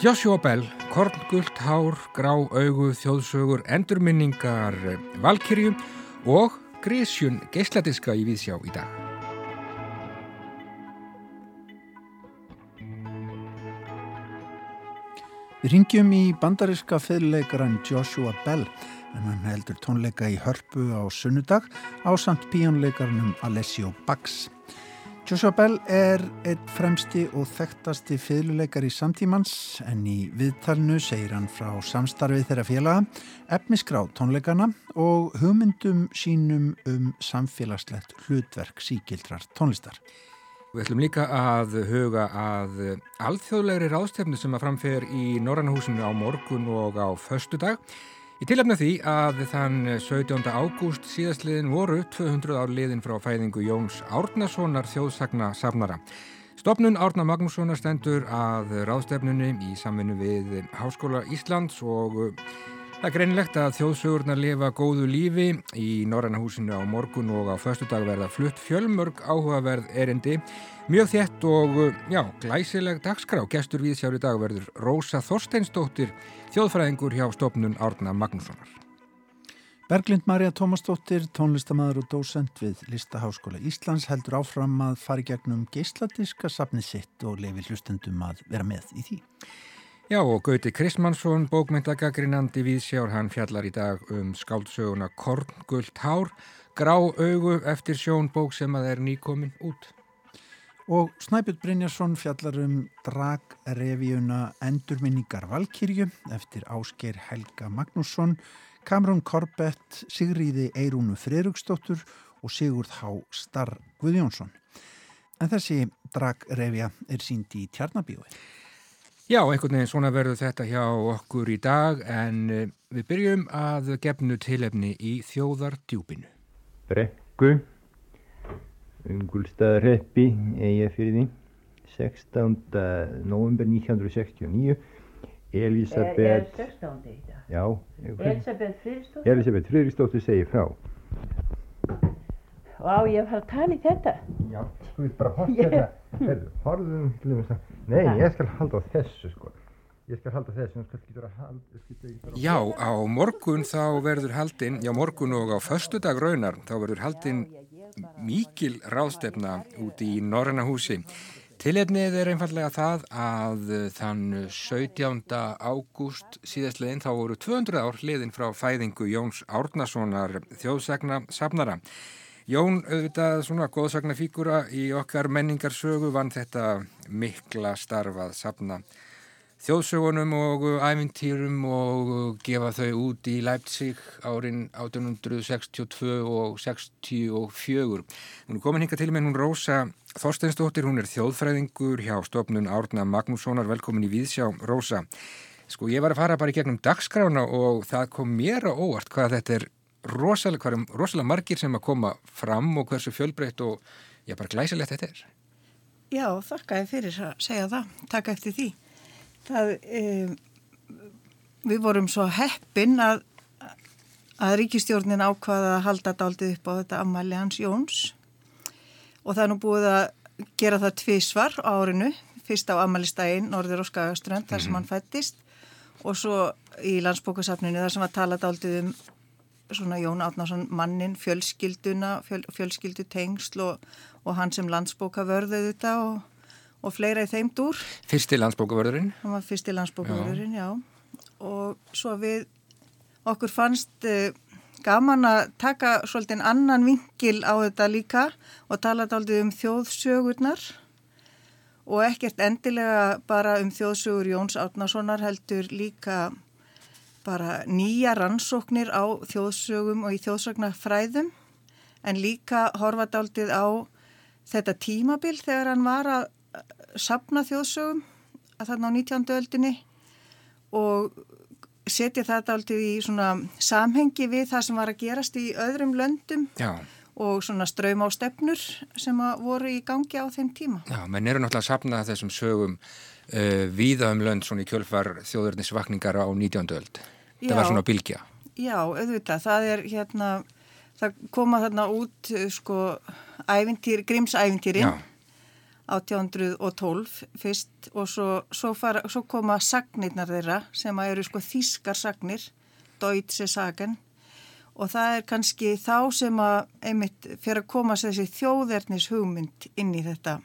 Joshua Bell, korngult hár, grá augu, þjóðsögur, endurminningar, valkyrju og grísjun geisladiska í Víðsjá í dag. Við ringjum í bandariska fyrirleikaran Joshua Bell en hann heldur tónleika í hörpu á sunnudag á samt píjónleikarnum Alessio Bax. Joshua Bell er einn fremsti og þekktasti fyrirleikar í samtímans en í viðtalnu segir hann frá samstarfið þeirra félaga, efnisgrá tónleikana og hugmyndum sínum um samfélagslegt hlutverk síkildrar tónlistar. Við ætlum líka að huga að alþjóðlegri ráðstefnu sem að framfer í Norrannahúsinu á morgun og á förstu dag. Í tilhefna því að þann 17. ágúst síðastliðin voru 200 ár liðin frá fæðingu Jóns Árnasonar þjóðsagna safnara. Stopnun Árna Magnússonar stendur að ráðstefnunni í samvinnu við Háskóla Íslands og það er greinilegt að þjóðsögurnar lifa góðu lífi í Norrannahúsinu á morgun og á förstu dag verða flutt fjölmörg áhugaverð erindi Mjög þétt og, já, glæsileg dagskrá. Gestur við sjári dag verður Rósa Þorsteinsdóttir, þjóðfræðingur hjá stopnun Árna Magnússonar. Berglind Marja Tómasdóttir, tónlistamæður og dósend við Listaháskóla Íslands heldur áfram að fara í gegnum geisladiska safni sitt og lefi hlustendum að vera með í því. Já og Gauti Kristmannsson, bókmyndagagrinandi viðsjár, hann fjallar í dag um skáldsöguna Korngult Hár, grá augu eftir sjón bók sem að er nýkomin út. Og Snæbjörn Brynjarsson fjallar um dragrevíuna Endurminningar Valkyrju eftir Ásker Helga Magnússon, Kamrún Korbett, Sigriði Eirúnu Freirugsstóttur og Sigurd Há Starr Guðjónsson. En þessi dragrevíja er sínd í Tjarnabíói. Já, einhvern veginn svona verður þetta hjá okkur í dag en eh, við byrjum að gefnu tilefni í þjóðardjúpinu. Brekku Ungulstaðarreppi Eyjafyrði 16. november 1969 Elisabeth Er, er 16. í dag? Já, Elisabeth Friðstóttir? Elisabeth Friðristóttir segir frá Vá, ég hef að tala í þetta. Já, þú veit bara horfa þetta að Nei, ég skal halda á þessu sko Ég skal halda þessu, þú skal getur að halda. Já, á morgun þá verður haldinn, já morgun og á förstu dag raunar, þá verður haldinn mikil ráðstefna út í Norranna húsi. Tilefnið er einfallega það að þann 17. ágúst síðastliðin þá voru 200 ár hliðin frá fæðingu Jóns Árnasonar þjóðsagna safnara. Jón, auðvitað svona góðsagna fígura í okkar menningarsögu vann þetta mikla starfað safna þjóðsögunum og æfintýrum og gefa þau út í Leipzig árin 1862 og 64. Hún er komin hinga til með hún Rósa Þorsteinsdóttir, hún er þjóðfræðingur hjá stofnun Árna Magnússonar, velkomin í Víðsjá. Rósa, sko ég var að fara bara í gegnum dagskrána og það kom mér á óvart hvað þetta er rosalega, hvað er rosalega margir sem að koma fram og hversu fjölbreytt og já, bara glæsilegt þetta er. Já, þakka ég fyrir að segja það, taka eftir því. Það, e, við vorum svo heppin að, að ríkistjórnin ákvaða að halda daldið upp á þetta ammali hans Jóns. Og það er nú búið að gera það tvísvar á árinu, fyrst á ammælistægin Norður og Skagaströnd þar sem mm. hann fættist og svo í landsbókasafninu þar sem var talað daldið um svona Jón Átnarsson mannin, fjölskylduna, fjöl, fjölskyldu tengsl og, og hann sem landsbókavörðuð þetta og, og fleira í þeim dúr. Fyrsti landsbókavörðurinn? Hann var fyrsti landsbókavörðurinn, já. já. Og svo við, okkur fannst uh, gaman að taka svolítið annan vingil á þetta líka og tala aldrei um þjóðsögurnar og ekkert endilega bara um þjóðsögur Jóns Átnarssonar heldur líka bara nýja rannsóknir á þjóðsögum og í þjóðsögnafræðum en líka horfadaldið á þetta tímabil þegar hann var að sapna þjóðsögum að þarna á 19. öldinni og setja þetta aldrei í svona samhengi við það sem var að gerast í öðrum löndum Já. og svona ströym á stefnur sem voru í gangi á þeim tíma. Já, menn eru náttúrulega að sapna þessum sögum uh, víða um lönd svona í kjölfar þjóðurnisvakningar á 19. öld. Já, það var svona bylgja. Já, auðvitað, það er hérna, það koma þarna út sko ævintýr, grímsævintýrin 1812 fyrst og svo, svo, fara, svo koma sagnirnar þeirra sem eru sko þískar sagnir, Deutsche Sagen og það er kannski þá sem að einmitt fyrir að koma þessi þjóðernis hugmynd inn í þetta,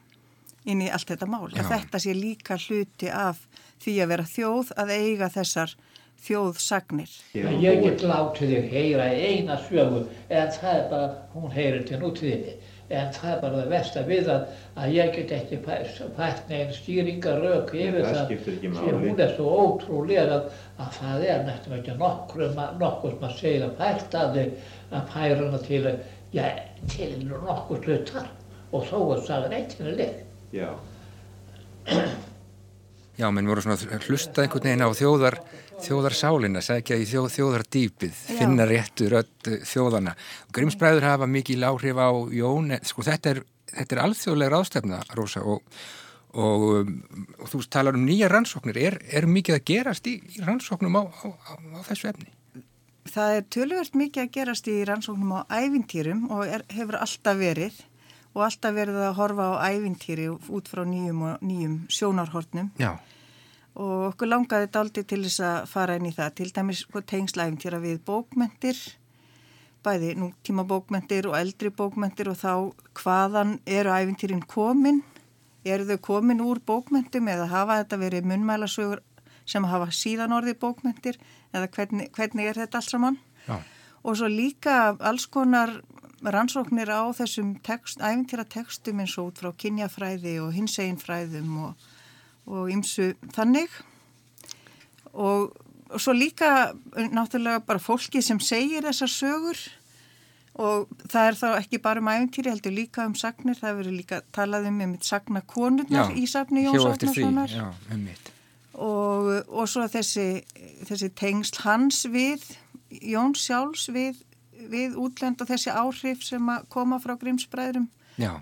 inn í allt þetta mál. Þetta sé líka hluti af því að vera þjóð að eiga þessar þjóðsagnir. Ég get látið þig heyra eina sögu en það er bara, hún heyrir til nútíðinni en það er bara það verst að við að, að ég get ekki fætt neginn stýringarök yfir það, það. hún er svo ótrúlega að, að það er nættum ekki nokkur, nokkur sem að segja að fært að þig að færa hana til, ja, til nokkur hlutar. Og þó er sagan eitthvað Já. Já, menn voru svona að hlusta einhvern veginn á þjóðar, þjóðarsálina, segja í þjóð, þjóðardýpið, finna réttur öll þjóðana. Grímsbræður hafa mikið áhrif á Jón, sko þetta er, þetta er alþjóðlega ráðstefna, Rósa, og, og, og þú talar um nýja rannsóknir. Er, er mikið að gerast í, í rannsóknum á, á, á, á þessu efni? Það er tölvöld mikið að gerast í rannsóknum á ævintýrum og er, hefur alltaf verið og alltaf verið að horfa á ævintýri út frá nýjum og nýjum sjónarhortnum. Já. Og okkur langaði þetta aldrei til þess að fara inn í það, til dæmis sko, tengslæfintýra við bókmentir, bæði nú tíma bókmentir og eldri bókmentir og þá hvaðan eru ævintýrin komin, eru þau komin úr bókmentum eða hafa þetta verið munmælasögur sem hafa síðan orði bókmentir eða hvernig, hvernig er þetta alls saman? Já. Og svo líka alls konar rannsóknir á þessum text, æfintýra textum eins og út frá kynjafræði og hinseginfræðum og, og ymsu þannig. Og, og svo líka náttúrulega bara fólki sem segir þessar sögur. Og það er þá ekki bara um æfintýri heldur líka um sagnir, það verður líka talað um um sagna konurnar í safni Jóns Átnarssonar og, og svo þessi, þessi tengsl hans við Jón sjálfs við við útlend og þessi áhrif sem koma frá Grímsbræðurum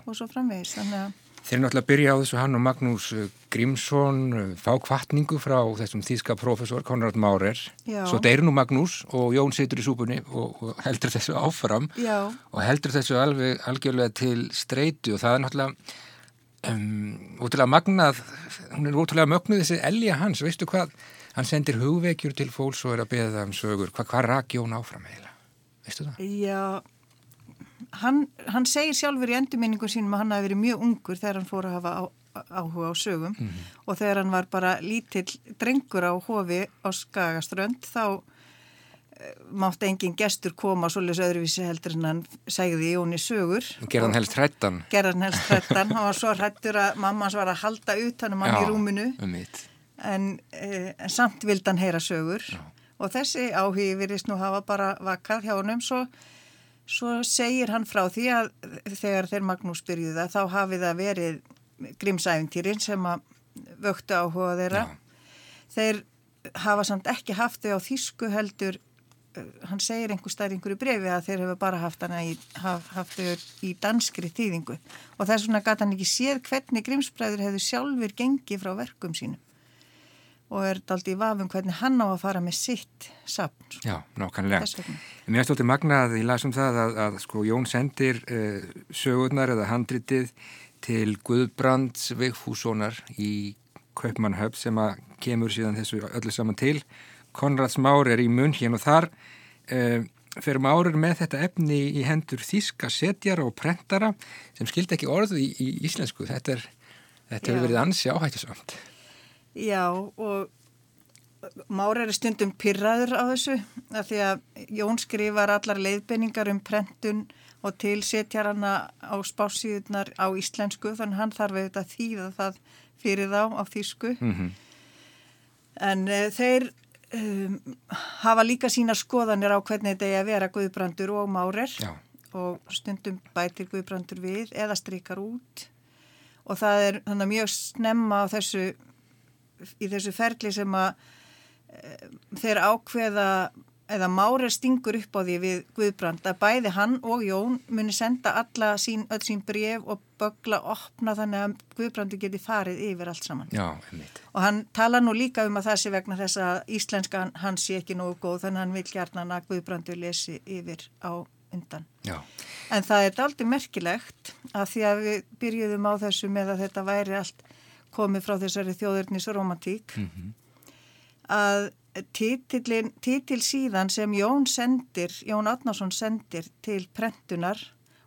og svo framvegis. Þannig að Þeir eru náttúrulega að byrja á þessu hann og Magnús eh, Grímsson eh, fá kvartningu frá þessum þýska profesor Konrad Maurer. Já. Svo deyr nú Magnús og Jón situr í súpunni og, og heldur þessu áfram Já. og heldur þessu alveg algjörlega til streitu og það er náttúrulega um, útrúlega magnað, hún er útrúlega mögnuð þessi elja hans, veistu hvað? Hann sendir hugvekjur til fólks og er að beða það um sögur. Hvað, hvað rak Jón áfram eiginlega? Veistu það? Já, hann, hann segir sjálfur í endurminningu sínum að hann hafi verið mjög ungur þegar hann fór að hafa á, áhuga á sögum mm -hmm. og þegar hann var bara lítill drengur á hofi á Skagaströnd þá e, mátti engin gestur koma svolítið öðruvísi heldur en hann segði Jóni sögur. Gerðan helst hrættan. Gerðan helst hrættan, hann var svo hrættur að mamma hans var að halda utanum hann í rúminu um en, e, en samt vild hann heyra sögur Já. og þessi áhugi virðist nú hafa bara vakað hjá honum svo Svo segir hann frá því að þegar þeir Magnús byrjuði það þá hafi það verið grímsæfintýrin sem að vöktu áhuga þeirra. Já. Þeir hafa samt ekki haft þau á þýsku heldur, uh, hann segir einhver stær einhverju brefi að þeir hefur bara haft, í, haf, haft þau í danskri þýðingu og þess vegna gæti hann ekki séð hvernig grímsbræður hefur sjálfur gengið frá verkum sínum og er aldrei í vafum hvernig hann á að fara með sitt sapn. Sko. Já, nákvæmlega. Mér stoltið magnað, ég lasum það að, að sko Jón sendir uh, sögurnar eða handritið til Guðbrands Vigfússonar í Kaupmannhöf sem að kemur síðan þessu öllu saman til. Konrads Már er í munn hérna og þar uh, fyrir Már er með þetta efni í hendur þíska setjara og prentara sem skildi ekki orðu í, í íslensku. Þetta er, þetta er verið ansi áhættisamt. Já og Mára er stundum pyrraður á þessu af því að Jón skrifar allar leiðbenningar um prentun og tilsetjar hana á spásíðunar á íslensku þannig hann þarf auðvitað að þýða það fyrir þá á þýsku mm -hmm. en uh, þeir um, hafa líka sína skoðanir á hvernig þetta er að vera Guðbrandur og Márer Já. og stundum bætir Guðbrandur við eða strykar út og það er mjög snemma á þessu í þessu ferli sem að e, þeir ákveða eða Mári stingur upp á því við Guðbrand að bæði hann og Jón muni senda alla sín, öll sín bref og bögla opna þannig að Guðbrandi geti farið yfir allt saman. Já, einmitt. Og hann tala nú líka um að það sé vegna þess að íslenska hans sé ekki nógu góð þannig að hann vil gert að Guðbrandi lesi yfir á undan. Já. En það er aldrei merkilegt að því að við byrjuðum á þessu með að þetta væri allt komið frá þessari þjóðurnisromantík mm -hmm. að titil, titil síðan sem Jón sendir, Jón Adnarsson sendir til prentunar,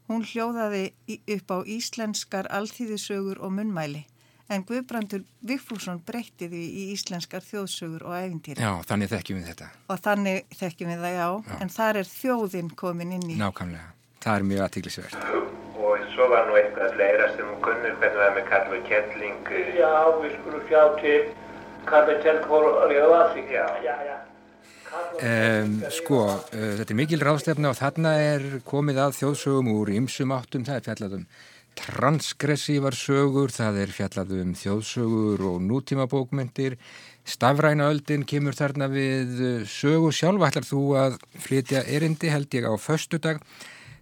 hún hljóðaði upp á íslenskar alþýðisögur og munnmæli en Guðbrandur Vigfússon breytti því í íslenskar þjóðsögur og æfintýri. Já, þannig þekkjum við þetta. Og þannig þekkjum við það, já, já. en þar er þjóðinn komin inn í. Nákvæmlega, það er mjög aðtíklisvert. Svo var nú eitthvað fleira sem hún kunnur, hvernig var með Karl og Kjelling? Já, við skulum sjá til Karl og Kjelling fór að rjóða sig. Já, já, já. Um, sko, uh, þetta er mikil ráðstefna og þarna er komið að þjóðsögum úr ymsum áttum, það er fjalladum transgressívar sögur, það er fjallað um þjóðsögur og nútíma bókmyndir, stafræna öldin kemur þarna við sögu sjálf, ætlar þú að flytja erindi held ég á föstudag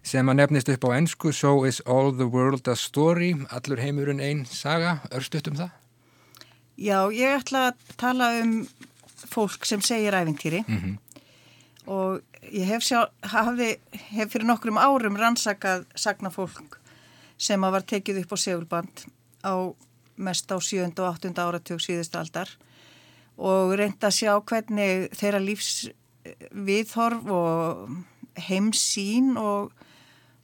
sem að nefnist upp á ennsku So is all the world a story, allur heimurinn einn saga, örstuðt um það? Já, ég ætla að tala um fólk sem segir æfintýri mm -hmm. og ég hef, sjá, hafi, hef fyrir nokkrum árum rannsakað sagna fólk sem að var tekið upp á segulband á mest á 7. og 8. áratug síðustu aldar og reynda að sjá hvernig þeirra lífsviðhorf og heimsín og,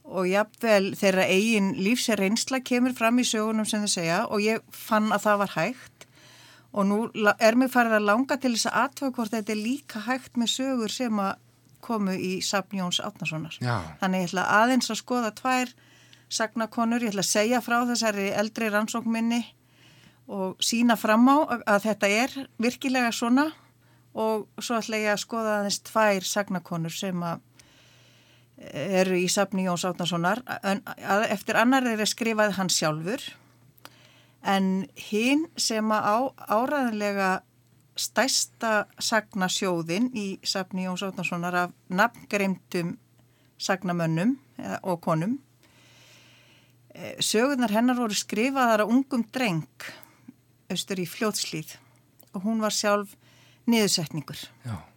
og jafnvel þeirra eigin lífsreynsla kemur fram í sögunum sem þau segja og ég fann að það var hægt. Og nú er mér farið að langa til þess að aðtöku hvort þetta er líka hægt með sögur sem að komu í Sapn Jóns Átnasonar. Þannig ég ætla aðeins að skoða tvær sagnakonur, ég ætla að segja frá þessari eldri rannsókminni og sína fram á að þetta er virkilega svona. Og svo ætla ég að skoða aðeins tvær sagnakonur sem að eru í safni Jóns Átnarssonar eftir annar er að skrifaði hann sjálfur en hinn sem að á, áraðanlega stæsta sagnasjóðin í safni Jóns Átnarssonar af nafngreymdum sagnamönnum og konum Eh, sögurnar hennar voru skrifaðar á ungum dreng austur í fljótslýð og hún var sjálf niðursetningur. Já.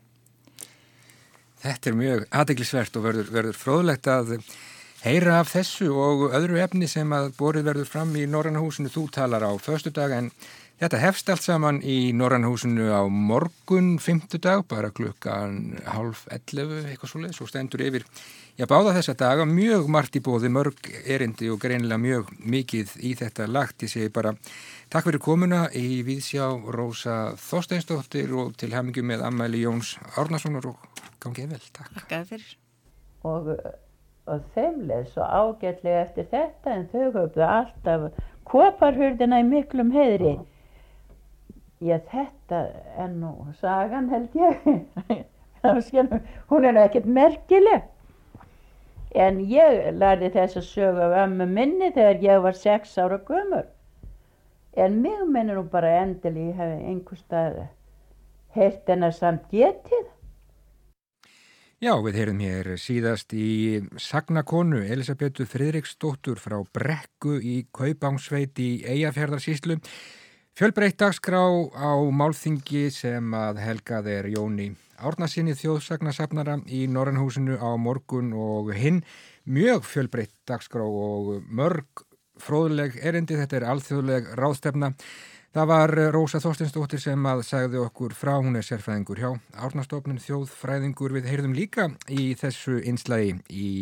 Þetta er mjög aðeglisvert og verður, verður fróðlegt að heyra af þessu og öðru efni sem að borið verður fram í Norrannahúsinu þú talar á förstu dag en þetta hefst allt saman í Norrannahúsinu á morgun fymtudag, bara klukkan half 11 eitthvað svo leiðis og stendur yfir Já, báða þessa daga mjög margt í bóði, mörg erindi og greinilega mjög mikið í þetta lagt. Ég segi bara takk fyrir komuna í Víðsjá Rósa Þorsteinsdóttir og til hemingu með Ammæli Jóns Árnarssonar og gangið vel. Takk. Takk fyrir. Og, og þeim leð svo ágætlega eftir þetta en þau höfðu alltaf koparhurðina í miklum heðri. Já, þetta er nú sagan held ég. Hún er ekkert merkileg. En ég lærði þess að sögu af ömmu minni þegar ég var sex ára gömur. En mig minnir nú bara endil ég hef einhverstað heilt en að samt getið. Já, við heyrum hér síðast í Sagnakonu Elisabetu Fridriksdóttur frá Brekku í Kaupangsveit í Eyjafjörðarsíslu. Fjölbreytt dagskrá á málþingi sem að helgað er Jóni Árnarsinni þjóðsagnasafnara í Norrannhúsinu á morgun og hinn mjög fjölbreytt dagskrá og mörg fróðleg erindi, þetta er alþjóðleg ráðstefna. Það var Rósa Þorstinsdóttir sem að sagði okkur frá, hún er sérfræðingur hjá Árnarstofnun þjóðfræðingur við heyrðum líka í þessu einslægi í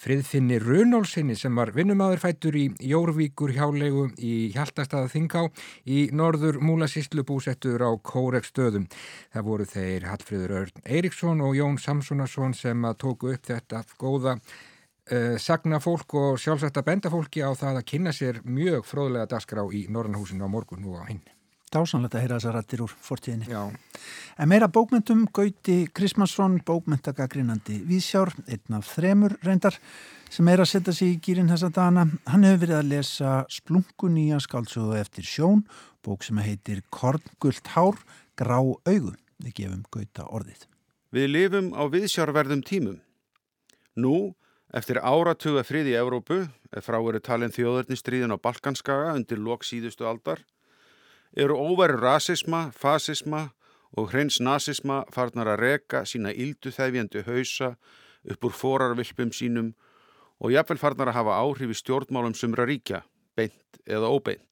friðfinni Runólsinni sem var vinnumadur fættur í Jórvíkur hjálegu í Hjaltastaða Þingá í norður Múlasíslu búsettur á Kórek stöðum. Það voru þeir Hallfríður Örn Eiríksson og Jón Samsonarsson sem að tóku upp þetta góða sagna fólk og sjálfsagt að benda fólki á það að kynna sér mjög fróðlega dagskrá í Norrannhúsinu á morgun og á hinn. Dásanlegt að heyra þessar rættir úr fortíðinni. Já. En meira bókmyndum Gauti Krismansson, bókmyndagagrínandi Vísjár, einn af þremur reyndar, sem er að setja sig í gýrin þessa dana. Hann hefur verið að lesa Splungun í að skálsögðu eftir sjón, bók sem heitir Korngult hár, grá augu. Við gefum Gauta orðið. Við lifum á viðsjárverðum tímum. Nú, eftir áratuga frið í Evrópu, ef frá eru talin þjóðurnistriðin á Balkanskaga undir lok síðustu aldar, eru óværu rasisma, fasisma og hreins nazisma farnar að reka sína íldu þæfjandi hausa upp úr forarvilpum sínum og jafnvel farnar að hafa áhrif í stjórnmálum sumra ríkja, beint eða óbeint.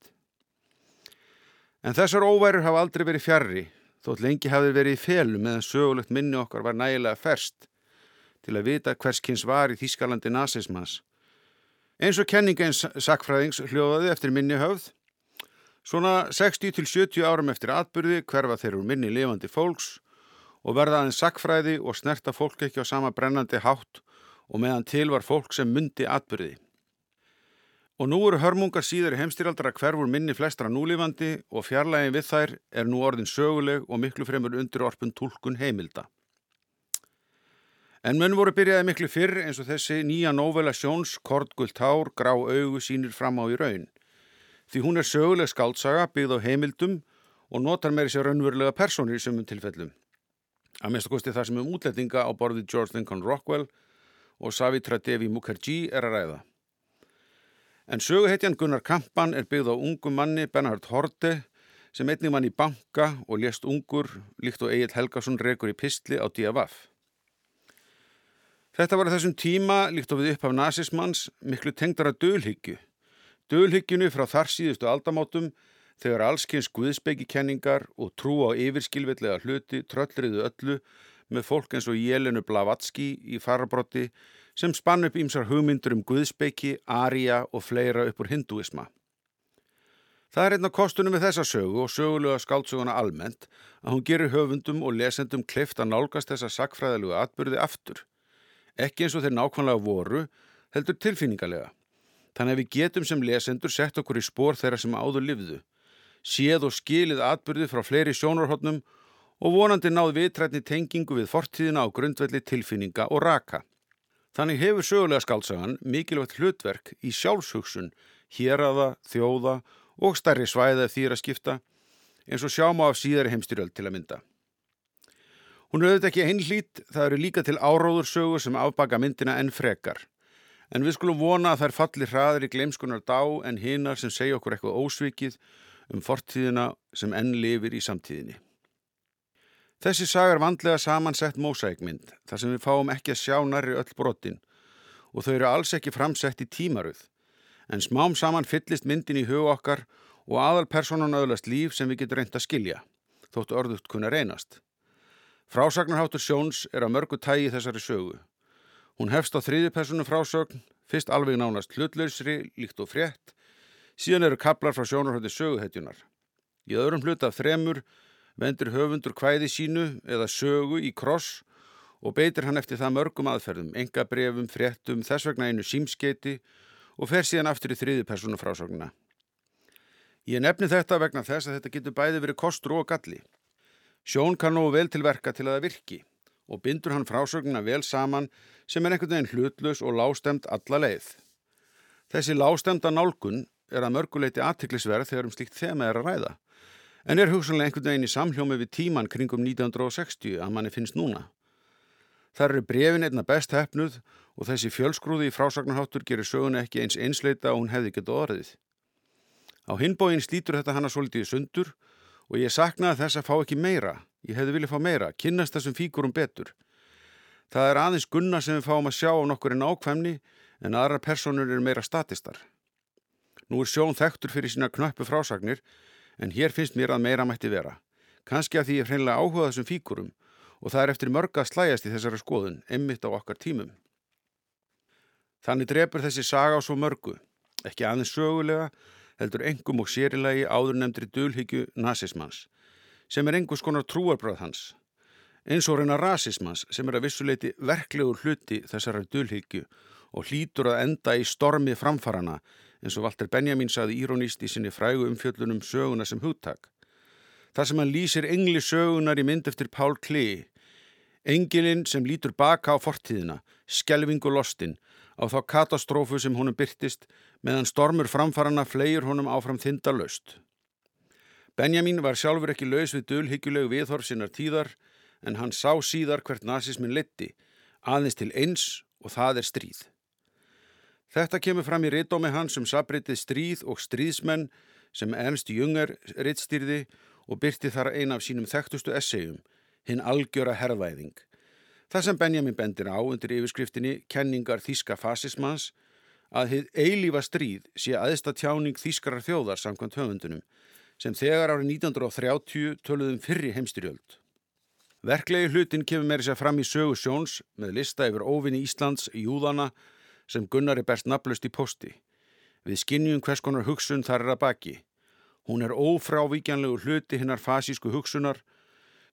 En þessar óværur hafa aldrei verið fjarrri, þótt lengi hafið verið í felum meðan sögulegt minni okkar var nægilega ferst til að vita hverskins var í Þískalandi nazismans. Eins og kenningeins sakfræðings hljóðaði eftir minni höfð, svona 60-70 árum eftir atbyrði hverfa þeir úr minni lifandi fólks og verða aðeins sakfræði og snerta fólk ekki á sama brennandi hátt og meðan til var fólk sem myndi atbyrði. Og nú eru hörmungar síður í heimstýraldra hverfur minni flestra núlifandi og fjarlægin við þær er nú orðin söguleg og miklu fremur undir orpun tólkun heimilda. En munn voru byrjaði miklu fyrr eins og þessi nýja novela sjóns Kordgult hár grá augu sínir fram á í raun. Því hún er söguleg skáltsaga byggð á heimildum og notar meiri sér raunverulega personir í sömum tilfellum. Að minnst að kosti það sem um útlætinga á borði George Lincoln Rockwell og Savitra Devi Mukherjee er að ræða. En söguhetjan Gunnar Kampan er byggð á ungum manni Bernhard Horde sem einnig mann í banka og lést ungur líkt og Egil Helgason rekur í pistli á D.A.V. Þetta var þessum tíma líkt og við upp af nazismans miklu tengdara dölhyggju. Dölhyggjunu frá þar síðustu aldamátum þegar allskynns guðsbyggikenningar og trú á yfirskilvillega hluti tröllriðu öllu með fólk eins og Jelenu Blavatski í farabrotti sem spann upp ímsar hugmyndur um guðsbyggi, aria og fleira upp úr hinduisma. Það er einna kostunum með þessa sögu og sögulega skáltsöguna almennt að hún gerir höfundum og lesendum kleift að nálgast þessa sakfræðilegu atbyrði aftur. Ekki eins og þeir nákvæmlega voru, heldur tilfinningarlega. Þannig að við getum sem lesendur sett okkur í spór þeirra sem áður livðu séð og skilið atbyrði frá fleiri sjónarhóttnum og vonandi náð vitrætni tengingu við fortíðina á grundvelli tilfinninga og raka. Þannig hefur sögulega skálsagan mikilvægt hlutverk í sjálfshugsun, héraða, þjóða og stærri svæða þýra skipta eins og sjáma af síðari heimstyrjöld til að mynda. Hún er auðvitað ekki einlít, það eru líka til áróður sögu sem afbaka myndina enn frekar. En við skulum vona að þær falli hraðir í gleimskunar dá en hinnar sem segja okkur eitthvað ósvikið um fortíðina sem enn lifir í samtíðinni. Þessi sagar vandlega samansett mósækmynd þar sem við fáum ekki að sjá nærri öll brotin og þau eru alls ekki framsett í tímaruð en smám saman fyllist myndin í hug okkar og aðalpersonan öðlast líf sem við getum reynd að skilja, þótt örðugt kunna reynast. Frásagnarháttur Sjóns er að mörgu tægi þessari sögu. Hún hefst á þriði personu frásögn, fyrst alveg nánast hlutlausri, líkt og frétt, Síðan eru kaplar frá sjónarhótti söguhetjunar. Í öðrum hlut af þremur vendur höfundur kvæði sínu eða sögu í kross og beitir hann eftir það mörgum aðferðum, enga brefum, fréttum, þess vegna einu símskeiti og fer síðan aftur í þriði persónu frásögnuna. Ég nefni þetta vegna þess að þetta getur bæði verið kostur og galli. Sjón kann nógu vel til verka til að það virki og bindur hann frásögnuna vel saman sem er einhvern veginn hlutlus og lástemt alla leið. Þessi lástemda nálgun er að mörguleiti aðtiklisverð þegar um slíkt þema er að ræða, en er hugsanlega einhvern veginn í samhljómi við tíman kringum 1960 að manni finnst núna. Þar eru brefin einna best hefnuð og þessi fjölsgrúði í frásagnarháttur gerir söguna ekki eins einsleita og hún hefði getið orðið. Á hinbóin slítur þetta hana svolítið sundur og ég saknaði þess að fá ekki meira. Ég hefði viljað fá meira, kynnast þessum fíkurum betur. Það er aðeins gunna sem við fáum að sjá á nokkur en ákvæmni en aðra personur eru meira statistar. Nú er sjón þektur fyrir sína knöppu frásagnir en hér finnst mér að meira mætti vera. Kanski að því ég hreinlega áhuga þessum fíkurum og það er eftir mörga slæjast í þessari skoðun, emmitt á okkar tímum. Þannig drefur þessi saga á svo mörgu, ekki aðeins sögulega, heldur engum og sérilegi áður nefndri dölhyggju nazismans, sem er engus konar trúarbröð hans, eins og reyna rasismans sem er að vissuleiti verklegur hluti þessara dölhyggju og hlýtur að enda í stormi framfarana eins og Walter Benjamin saði írónist í sinni frægu umfjöllunum söguna sem hugtak. Það sem hann lýsir engli sögunar í mynd eftir Pál Klee, engilinn sem lítur baka á fortíðina, skelving og lostin, á þá katastrófu sem honum byrtist meðan stormur framfarana fleir honum áfram þindalöst. Benjamin var sjálfur ekki laus við dölhyggjulegu viðhorf sinnar tíðar en hann sá síðar hvert nazismin letti, aðeins til eins og það er stríð. Þetta kemur fram í rittdómi hans um sabritið stríð og stríðsmenn sem Ernst Junger rittstýrði og byrti þar eina af sínum þekktustu essejum, hinn algjöra herrvæðing. Það sem Benjamin bendir á undir yfirskriftinni kenningar þíska fasismans að þið eilífa stríð sé aðsta tjáning þískarar þjóðar samkvæmt höfundunum sem þegar árið 1930 töluðum fyrri heimstyrjöld. Verklegi hlutin kemur meiri sér fram í sögu sjóns með lista yfir óvinni Íslands í Júðana sem Gunnar er best naflust í posti. Við skinnjum hvers konar hugsun þar er að baki. Hún er ófrávíkjanlegu hluti hinnar fasísku hugsunar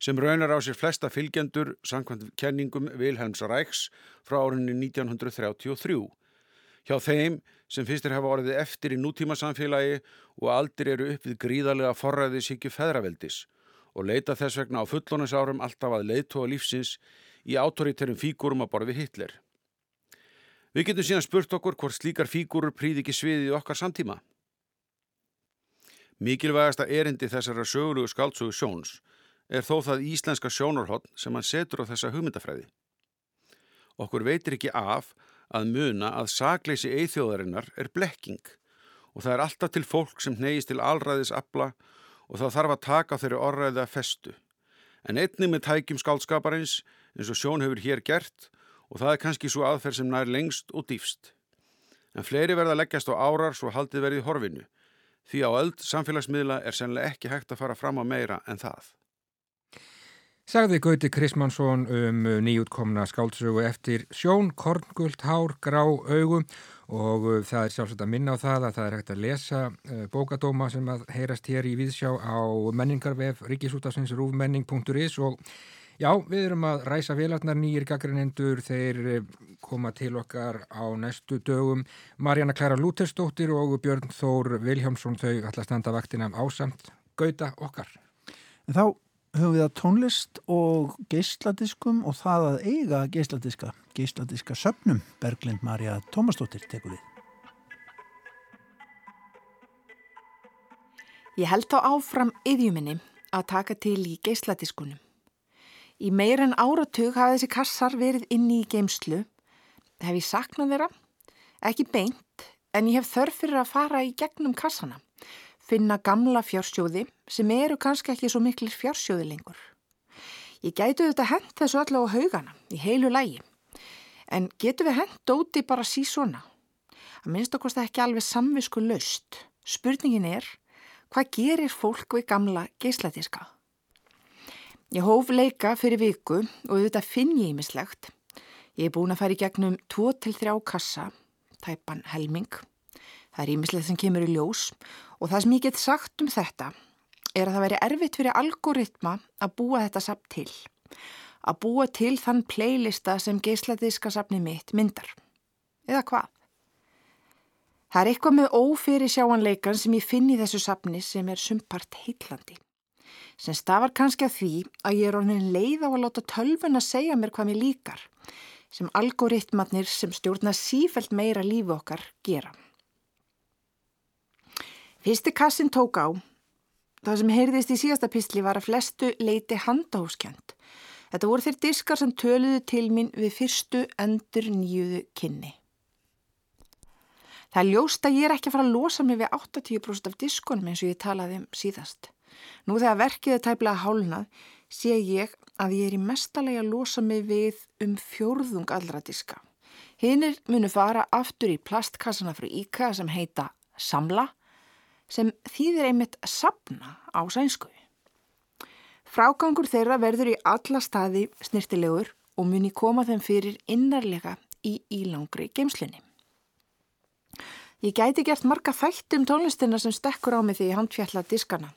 sem raunar á sér flesta fylgjendur samkvæmt kenningum Vilhelms Ræks frá árunni 1933. Hjá þeim sem fyrstir hafa orðið eftir í nútíma samfélagi og aldrei eru upp við gríðarlega forræði sikki feðraveldis og leita þess vegna á fullónisárum alltaf að leiðtóa lífsins í autoriterum fígurum að borði Hitler. Við getum síðan spurt okkur hvort slíkar fígurur príði ekki sviðið okkar samtíma. Mikilvægasta erindi þessara sögulugu skáltsögu sjóns er þó það íslenska sjónarhótt sem hann setur á þessa hugmyndafræði. Okkur veitir ekki af að muna að sagleysi eithjóðarinnar er blekking og það er alltaf til fólk sem neyist til allræðis afla og þá þarf að taka þeirri orðræði að festu. En einnig með tækjum skálskaparins eins og sjón hefur hér gert og það er kannski svo aðferð sem nær lengst og dýfst. En fleiri verða leggjast á árar svo haldið verið horfinu því á öll samfélagsmiðla er sennilega ekki hægt að fara fram á meira en það. Sagði Gauti Krismansson um nýjútkomna skáldsögu eftir sjón, korngult, hár, grá, augum og uh, það er sjálfsagt að minna á það að það er hægt að lesa uh, bókadóma sem að heyrast hér í viðsjá á menningarvef ríkisútafsins rúfmenning.is og já, við erum að ræsa vélarnar nýjir gaggrinendur, þeir uh, koma til okkar á næstu dögum Marjana Klara Lútersdóttir og Björn Þór Viljámsson þau ætla að standa vaktina ásamt Gauta okkar. En þá höfum við að tónlist og geysladiskum og það að eiga geysladiska, geysladiska söpnum Berglind Marja Tómasdóttir tekur við. Ég held þá áfram yðjuminni að taka til í geysladiskunum. Í meir en áratug hafa þessi kassar verið inni í geimslu. Hef ég saknað þeirra? Ekki beint, en ég hef þörf fyrir að fara í gegnum kassana finna gamla fjársjóði sem eru kannski ekki svo miklir fjársjóði lengur. Ég gætu þetta hend þessu allavega á haugana í heilu lægi, en getur við hend dóti bara sí svona? Að minnst okkar það ekki alveg samvisku löst. Spurningin er, hvað gerir fólk við gamla geisladiska? Ég hóf leika fyrir viku og þetta finn ég ímislegt. Ég er búin að fara í gegnum 2-3 kassa, tæpan helming. Það er ímislegt sem kemur í ljós Og það sem ég get sagt um þetta er að það veri erfitt fyrir algoritma að búa þetta samt til. Að búa til þann playlista sem geisladiska safni mitt myndar. Eða hvað? Það er eitthvað með ófyrir sjáanleikan sem ég finn í þessu safni sem er sumpart heitlandi. Sem stafar kannski að því að ég er orðin leið á að láta tölvun að segja mér hvað mér líkar. Sem algoritmatnir sem stjórna sífælt meira lífi okkar gera. Fyrsti kassin tók á. Það sem heyrðist í síðasta písli var að flestu leiti handahóskjönd. Þetta voru þeir diskar sem töluðu til mín við fyrstu endur nýjuðu kynni. Það er ljóst að ég er ekki að fara að losa mig við 80% af diskonum eins og ég talaði um síðast. Nú þegar verkið er tæplega hálnað sé ég að ég er í mestalega að losa mig við um fjórðung allra diska. Hinnir munu fara aftur í plastkassana frá Íka sem heita Samla sem þýðir einmitt sapna á sænsku. Frágangur þeirra verður í alla staði snirtilegur og muni koma þeim fyrir innarlega í ílangri geimslunni. Ég gæti gert marga þætti um tónlistina sem stekkur á mig því ég handfjalla diskana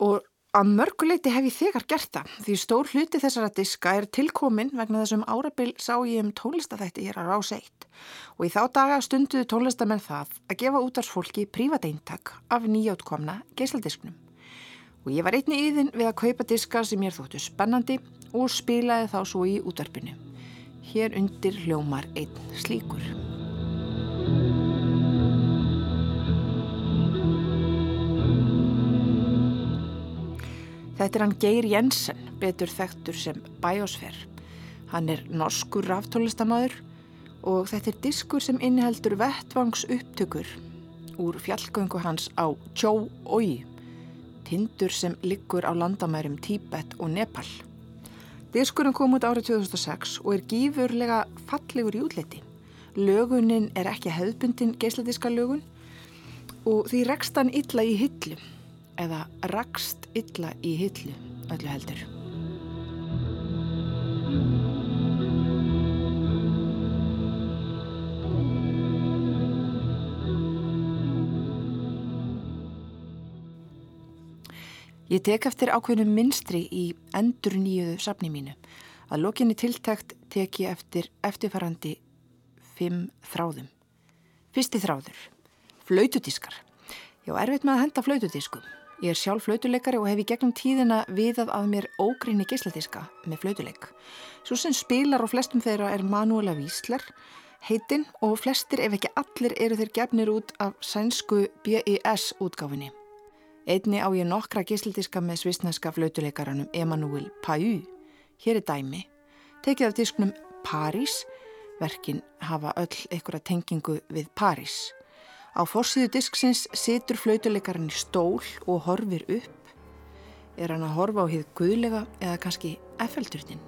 og Að mörguleiti hef ég þegar gert það því stór hluti þessara diska er tilkomin vegna þessum árabil sá ég um tónlistafætti hér að rás eitt og í þá daga stunduðu tónlistamenn það að gefa útarsfólki prívat eintak af nýjáttkomna geisladisknum. Og ég var einni íðin við að kaupa diska sem ég þóttu spennandi og spilaði þá svo í útarpinu. Hér undir hljómar einn slíkur. Þetta er hann Geir Jensen, betur þekktur sem Biosfer. Hann er norskur ráftólistamæður og þetta er diskur sem inniheldur vettvangs upptökur úr fjallgöngu hans á Tjó-Ói, tindur sem liggur á landamærum Tíbet og Nepal. Diskurinn kom út árið 2006 og er gífurlega fallegur í útliti. Lögunin er ekki hefðbundin geisladiska lögun og því rekst hann illa í hillu eða rakst illa í hillu öllu heldur. Ég tek eftir ákveðnum minstri í endur nýjuðu safni mínu. Að lokinni tiltækt tek ég eftir eftirfarandi fimm þráðum. Fyrsti þráður. Flaututískar. Ég á erfitt með að henda flaututísku. Ég er sjálf flautuleikari og hef í gegnum tíðina viðað að mér ógrinni gislatíska með flautuleik. Svo sem spilar og flestum þeirra er Manuela Vísler, heitinn og flestir ef ekki allir eru þeir gefnir út af sænsku BIS útgáfinni. Einni á ég nokkra gísldiska með svisneska flautuleikaranum Emanuel Pau. Hér er dæmi. Tekið af disknum París. Verkin hafa öll einhverja tengingu við París. Á fórsíðu disksins situr flautuleikarinn í stól og horfir upp. Er hann að horfa á hið guðlega eða kannski effelturnin?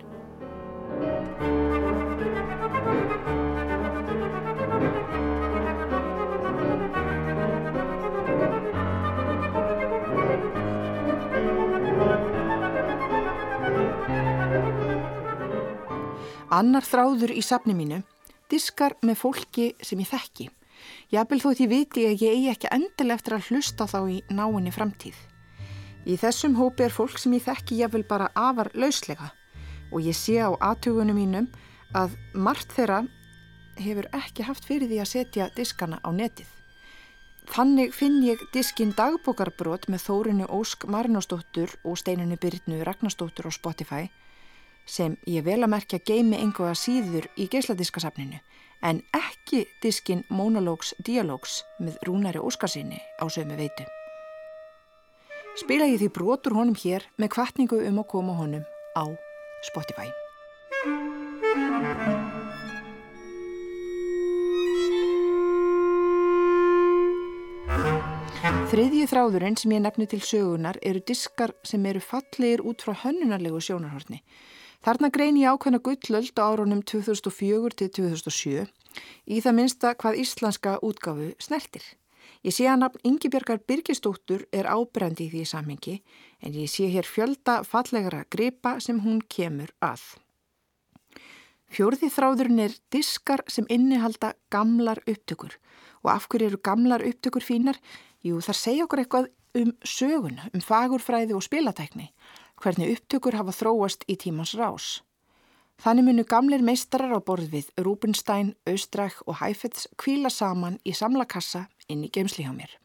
Annar þráður í safni mínu, diskar með fólki sem ég þekki. Jafnvel þótt ég viti að ég eigi ekki endilega eftir að hlusta þá í náinni framtíð. Í þessum hópi er fólk sem ég þekki jafnvel bara afar lauslega og ég sé á aðtugunum mínum að margt þeirra hefur ekki haft fyrir því að setja diskana á netið. Þannig finn ég diskin dagbókarbrót með Þórinu Ósk Marnósdóttur og Steinunni Byrnu Ragnarsdóttur á Spotify sem ég vel að merkja geimi einhverja síður í geisladiskasafninu en ekki diskin Monologues Dialogues með Rúnari Óskarsinni á sömu veitu. Spila ég því brotur honum hér með kvartningu um að koma honum á Spotify. Þriðji þráðurinn sem ég nefni til sögunar eru diskar sem eru fallegir út frá hönnunarlegu sjónarhortni Þarna grein ég ákveðna gullöld á árunum 2004 til 2007 í það minsta hvað íslenska útgáfu snertir. Ég sé að nafn Yngibjörgar Birgistóttur er ábrendi í því samhengi en ég sé hér fjölda fallegra gripa sem hún kemur að. Fjórði þráðurinn er diskar sem innihalda gamlar upptökur og af hverju eru gamlar upptökur fínar? Jú, þar segja okkur eitthvað um sögun, um fagurfræði og spilatækni hvernig upptökur hafa þróast í tímans rás. Þannig munu gamlir meistarar á borð við Rúbenstein, Austræk og Hæfets kvíla saman í samla kassa inn í geimsli hjá mér.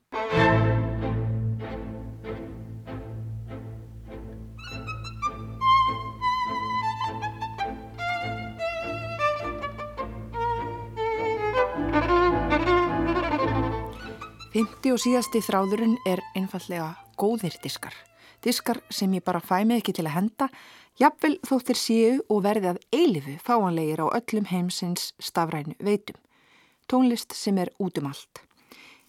Fymti og síðasti þráðurinn er einfallega góðir diskar diskar sem ég bara fæ mig ekki til að henda, jafnvel þóttir séu og verði að eilifu fáanlegir á öllum heimsins stafrænu veitum. Tónlist sem er út um allt.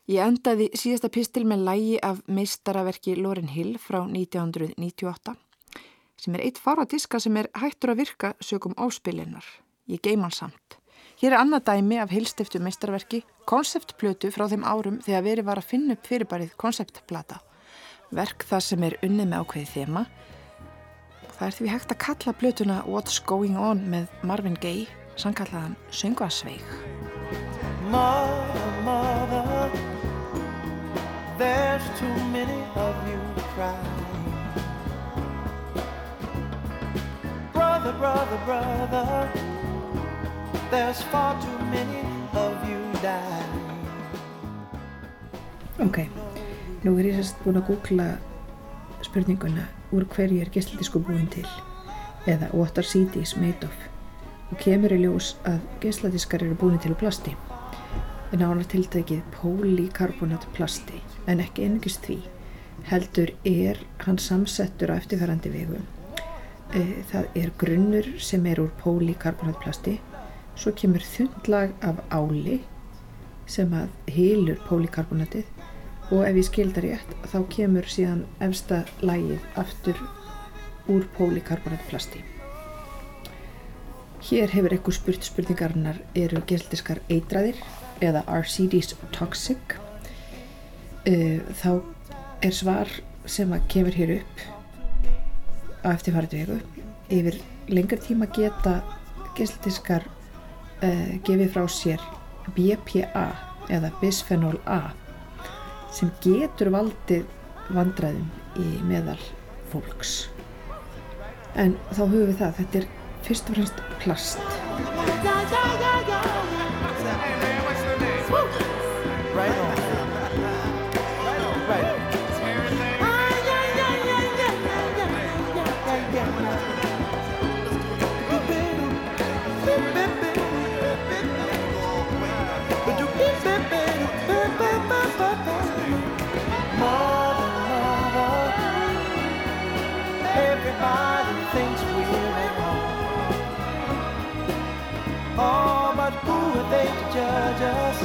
Ég endaði síðasta pistil með lægi af meistaraverki Loren Hill frá 1998 sem er eitt fara diska sem er hættur að virka sögum áspilinnar. Ég geim hann samt. Hér er annað dæmi af hilstiftu meistarverki, konceptplötu frá þeim árum þegar verið var að finna upp fyrirbærið konceptplata verk það sem er unnið með ákveðið þema. Það er því hægt að kalla blötuna What's Going On með Marvin Gaye, sannkallaðan Söngvasveig. Mother, mother, there's too many of you crying Brother, brother, brother, there's far too many of you dying Ok. Nú er ég sérst búin að googla spurninguna úr hverju er geysladisko búin til? Eða what are CDs made of. Og kemur í ljós að geysladiskar eru búin til plasti. En ánar tiltækið polykarbonat plasti en ekki einungist því heldur er hann samsettur á eftirfærandi vegu e, það er grunnur sem er úr polykarbonat plasti svo kemur þundlag af áli sem að hilur polykarbonatið og ef ég skildar rétt þá kemur síðan efsta lægið aftur úr pólíkarbonatplasti Hér hefur ekkur spurt spurningarinnar eru geisladiskar eitraðir eða RCDs toxic. Uh, þá er svar sem að kemur hér upp á eftirfærið vegu. Yfir lengur tíma geta geisladiskar uh, gefið frá sér BPA eða bisphenol A sem getur valdið vandræðum í meðal fólks. En þá höfum við það, þetta er fyrst og fremst plast. Judge us?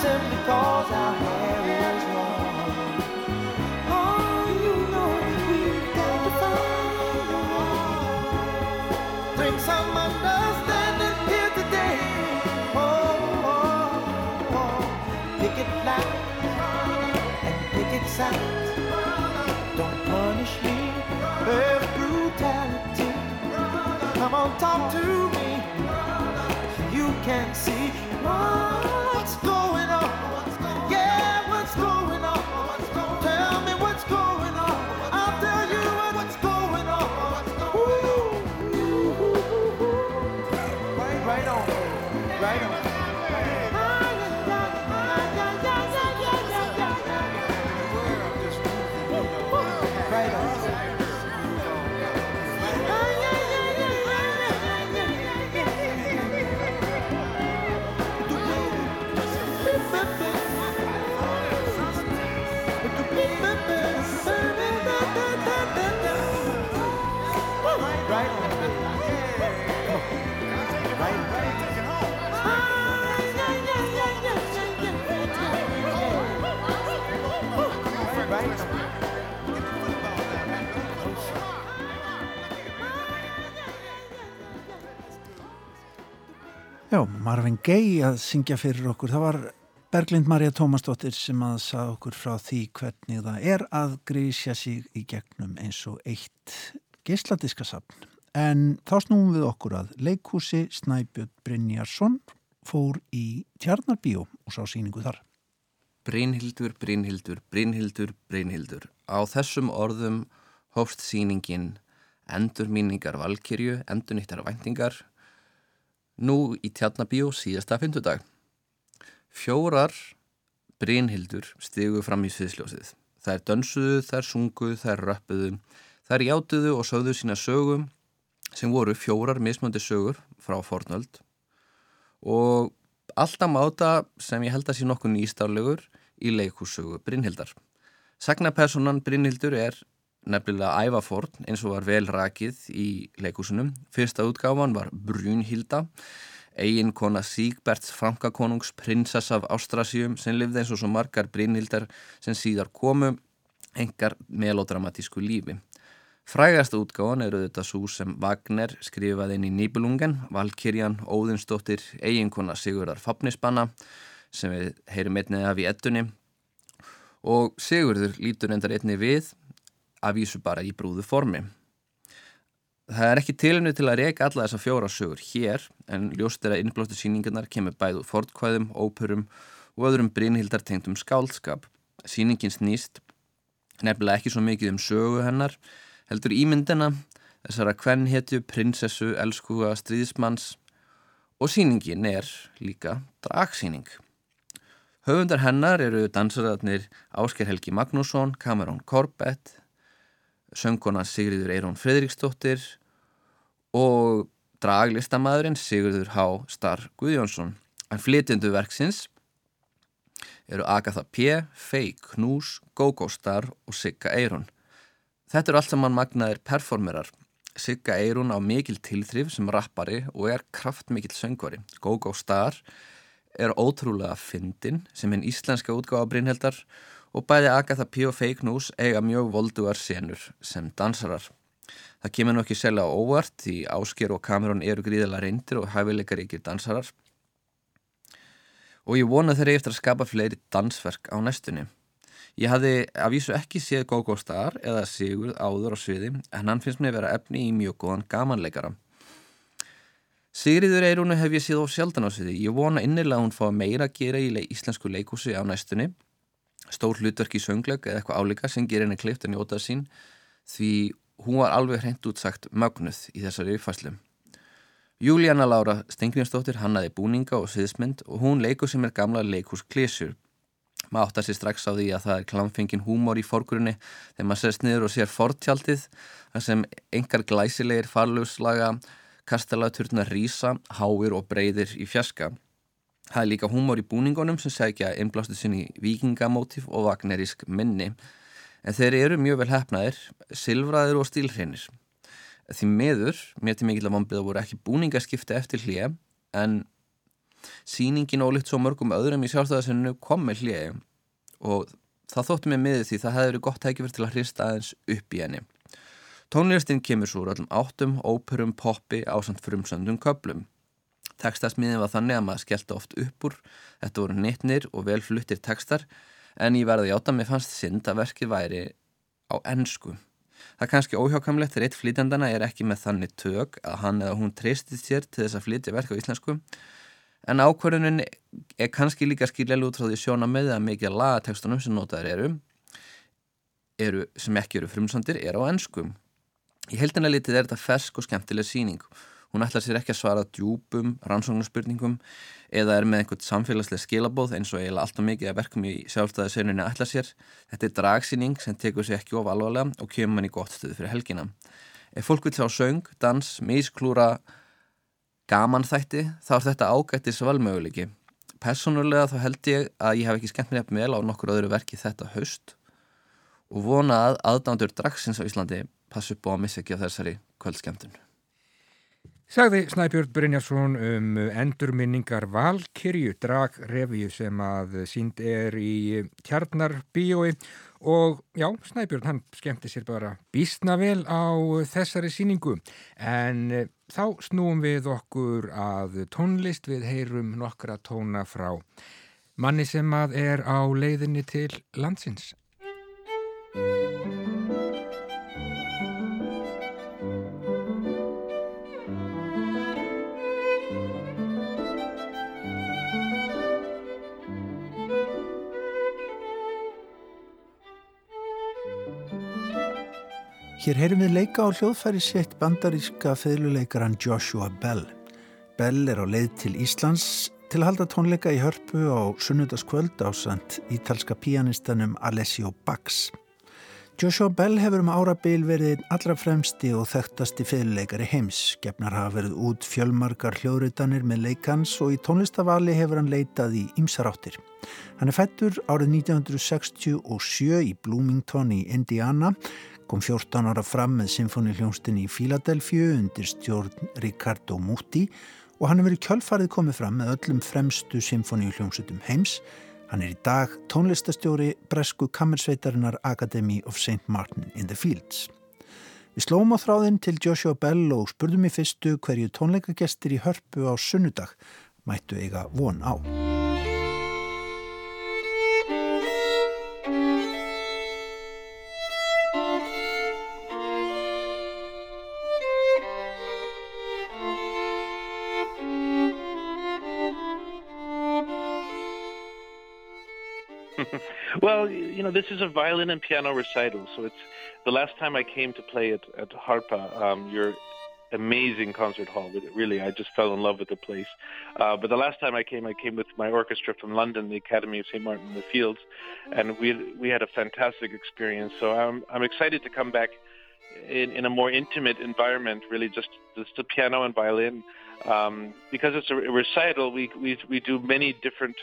Simply cause our hair is long. Oh, you know we've got to find a way. Bring some understanding here today. Oh, oh, oh. Pick it loud and pick it sound. Don't punish me with brutality. Come on, talk to me. You can see what's Marvin Gaye að syngja fyrir okkur. Það var Berglind Marja Tómasdóttir sem að sagða okkur frá því hvernig það er að grísja sig í gegnum eins og eitt geisladiskasafn. En þá snúum við okkur að leikhúsi Snæbjörn Brynjarsson fór í Tjarnarbíó og sá síningu þar. Brynhildur, Brynhildur, Brynhildur, Brynhildur. Á þessum orðum hófst síningin endur míningar valkyrju, endur nýttar væntingar, nú í Tjarnabíó síðasta fymtudag. Fjórar Brynhildur stigu fram í sviðsljósið. Þær dönsuðu, þær sunguðu, þær röppuðu, þær játuðu og sögðu sína sögum sem voru fjórar mismöndi sögur frá fornöld og alltaf máta sem ég held að sé nokkuð nýstárlegur í leikhússögu Brynhildar. Sagnapersonan Brynhildur er nefnilega ævaforn eins og var vel rakið í leikhúsunum. Fyrsta útgáfan var Brynhilda, eigin kona Sígberts Frankakonungs prinsess af Ástrasjum sem lifði eins og svo margar Brynhildar sem síðar komu engar melodramatísku lífi. Frægasta útgáðan eru þetta svo sem Wagner skrifaði inn í Nýbelungen, Valkyrjan, Óðinsdóttir, eiginkona Sigurðar Fafnisbanna sem við heyrum einnig af í ettunni og Sigurður lítur endar einni við að vísu bara í brúðu formi. Það er ekki tilumni til að reyka alla þessa fjóra sögur hér en ljóst er að innblóttu síningarnar kemur bæðu fortkvæðum, óperum og öðrum Brynhildar tengdum skáldskap. Síningin snýst nefnilega ekki svo mikið um sögu hennar heldur ímyndina þessara kvennhetju, prinsessu, elskuga, stríðismanns og síningin er líka dragsíning. Höfundar hennar eru dansararnir Ásker Helgi Magnússon, Cameron Corbett, söngkona Sigriður Eirón Fredriksdóttir og draglistamæðurinn Sigurður H. Starr Guðjónsson. En flytjendu verksins eru Agatha P., Faye Knús, Gogo Starr og Sigga Eirón. Þetta eru allt saman magnaðir performerar. Sigga Eirún á mikil tilþrif sem rappari og er kraftmikil söngvari. Gogo Starr er ótrúlega fyndin sem en íslenska útgáða Brynheldar og bæði Agatha P. og Fake News eiga mjög voldugar senur sem dansarar. Það kemur nú ekki selja á óvart því Ásker og Cameron eru gríðilega reyndir og hæfileikar ykkur dansarar. Og ég vona þeirri eftir að skapa fleiri dansverk á næstunni. Ég hafði að vísu ekki séð Gógó Star eða Sigurð áður á sviði en hann finnst mér að vera efni í mjög góðan gamanleikara. Sigriður Eirúnu hef ég séð á sjaldan á sviði. Ég vona innilega að hún fá meira að gera í íslensku leikúsi á næstunni. Stór hlutverk í söngleg eða eitthvað álíka sem gerir henni kleift að njóta sín því hún var alveg hreint útsagt mögnuð í þessari uppfæslu. Júlíanna Lára Stengriðsdóttir hannaði búninga og sviðsmynd og hún leikur sem er gamla leikús klísjur. Maður áttar sér strax á því að það er klamfengin húmor í fórgrunni þegar maður sérst niður og sér fortjaldið þar sem engar glæsilegir farlugslaga kastalaturna rýsa, háir og breyðir í fjaska. Það er líka húmor í búningunum sem segja innblástu sinni vikingamótif og vagnerísk minni en þeir eru mjög vel hefnaðir, silfraðir og stílhreinir. Því meður, mér til mikill að vambið voru ekki búningaskipti eftir hlýja en síningin og litt svo mörgum öðrum í sjálfstæðarsinu kom með hlýja og það þóttu mig miður því það hefði verið gott tækifur til að hrista aðeins upp í henni. Tónlistin kemur svo úr öllum áttum, óperum, poppi á samt frumsöndum köplum. Tekstasmiðin var þannig að maður skellti oft upp úr, þetta voru nittnir og velfluttir tekstar en ég verði átta með fannst synd að verkið væri á ennsku. Það er kannski óhjákamlegt þegar eitt flytjandana er ekki með þannig tök að hann eða hún treystið sér til þess að flytja verk á íslensku en ákvörðunin er kannski líka skiljaði út frá því sjóna með að mikið lagatekstunum sem notaður eru, eru sem ekki eru frumsandir er á ennskum. Í heldina litið er þetta fersk og skemmtileg síning. Hún ætlar sér ekki að svara djúpum, rannsóknarspurningum eða er með einhvert samfélagslega skilabóð eins og eiginlega alltaf mikið að verkum í sjálfstæðisauninni ætlar sér. Þetta er dragsýning sem tekur sér ekki of alvarlega og kemur mann í gott stuð fyrir helgina. Ef fólk vil sjá söng, dans, mísklúra, gaman þætti, þá er þetta ágættis valmöguleiki. Personulega þá held ég að ég hef ekki skemmt mér eftir vel á nokkur öðru verki þetta haust og vona að aðdándur dragsins á Íslandi passu á að missa ekki á þessari kvöldskemtun. Sagði Snæbjörn Brynjarsson um endurminningar Valkyrju dragrevíu sem að sínd er í tjarnar bíói og já, Snæbjörn hann skemmti sér bara bísna vel á þessari síningu en þá snúum við okkur að tónlist. Við heyrum nokkra tóna frá manni sem að er á leiðinni til landsins. Hér heyrum við leika á hljóðfæri sitt bandaríska feðluleikaran Joshua Bell. Bell er á leið til Íslands til að halda tónleika í hörpu á sunnudaskvöld á sant ítalska pianistanum Alessio Bax. Joshua Bell hefur um árabil verið allra fremsti og þekktasti feðluleikari heims. Gefnar hafa verið út fjölmarkar hljóðritanir með leikans og í tónlistavali hefur hann leitað í ymsaráttir. Hann er fættur árið 1967 í Bloomington í Indiana kom 14 ára fram með symfónihljónstinni í Fíladelfju undir stjórn Ricardo Muti og hann hefur í kjölfarið komið fram með öllum fremstu symfónihljónsutum heims. Hann er í dag tónlistastjóri Bresku Kammersveitarinnar Academy of St. Martin in the Fields. Við slóum á þráðinn til Joshua Bell og spurðum í fyrstu hverju tónleikagestir í hörpu á sunnudag mættu eiga von á. You know, this is a violin and piano recital, so it's the last time I came to play at at Harpa, um, your amazing concert hall. Really, I just fell in love with the place. Uh, but the last time I came, I came with my orchestra from London, the Academy of St. Martin in the Fields, and we we had a fantastic experience. So I'm I'm excited to come back in, in a more intimate environment, really just just the piano and violin. Um, because it's a recital, we, we we do many different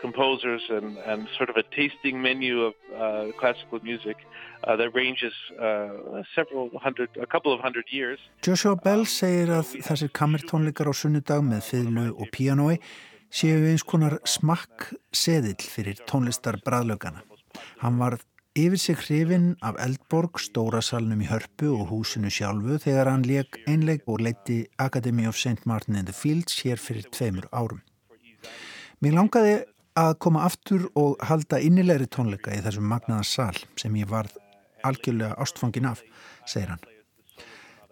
composers and, and sort of a tasting menu of uh, classical music uh, that ranges uh, several hundred, a couple of hundred years. Joshua Bell segir að þessir kammertónleikar á sunnudag með fiðlu og píanói séu eins konar smakk seðill fyrir tónlistar bræðlögana. Hann var yfir sig hrifin af Eldborg, Stórasalnum í Hörpu og húsinu sjálfu þegar hann leik einleik og leiti Academy of St. Martin in the Fields hér fyrir tveimur árum. Mér langaði að koma aftur og halda innilegri tónleika í þessum magnaða sal sem ég varð algjörlega ástfangin af, segir hann.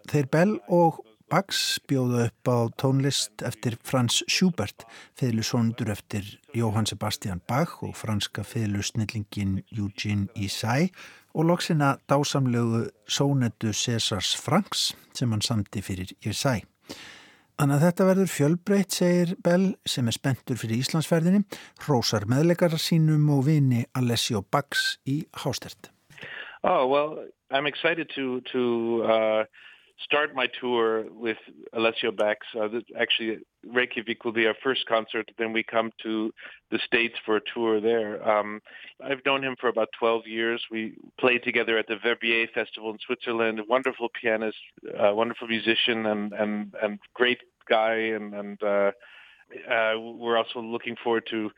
Þeir Bell og Bax bjóða upp á tónlist eftir Franz Schubert, fiðlusóndur eftir Jóhann Sebastian Bach og franska fiðlusnillingin Eugene Isai og loksina dásamlegu sónetu Césars Franks sem hann samti fyrir Isai. Þannig að þetta verður fjölbreytt, segir Bell, sem er spenntur fyrir Íslandsferðinni, hrósar meðleikar sínum og vini Alessio Bax í Hástert. Oh, well, I'm excited to, to uh, start my tour with Alessio Bax. Uh, actually, Reykjavik will be our first concert. Then we come to the States for a tour there. Um, I've known him for about 12 years. We played together at the Verbier Festival in Switzerland. A wonderful pianist, wonderful musician, and, and, and great guy. And, and uh, uh, we're also looking forward to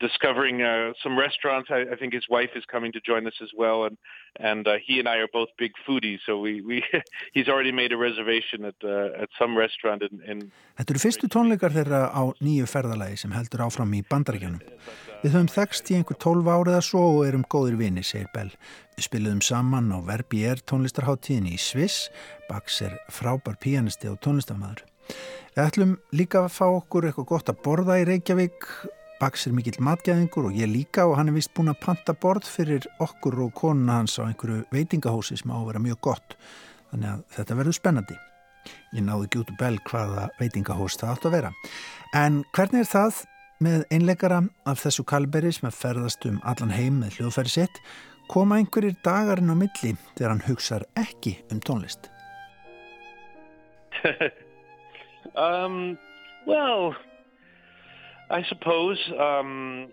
discovering uh, some restaurants. I, I, think his wife is coming to join us as well, and and uh, he and I are both big foodies. So we, we he's already made a reservation at uh, at some restaurant in, in. Þetta eru fyrstu tónleikar þeirra á nýju ferðalagi sem heldur áfram í bandaríkjunum. Við höfum þekst í einhver tólf árið að svo og erum góðir vini, segir Bell. Við spiliðum saman á Verbier tónlistarháttíðin í Sviss. Bax er frábær píanisti og tónlistarmadur. Við ætlum líka að fá okkur eitthvað gott að borða í Reykjavík Bax er mikill matgæðingur og ég líka og hann er vist búin að panta borð fyrir okkur og konuna hans á einhverju veitingahósi sem á að vera mjög gott. Þannig að þetta verður spennandi. Ég náðu ekki út úr bell hvaða veitingahós það átt að vera. En hvernig er það með einleikara af þessu kalberi sem að ferðast um allan heim með hljóðfæri sitt koma einhverjir dagarinn á milli þegar hann hugsar ekki um tónlist? um, well... I suppose um,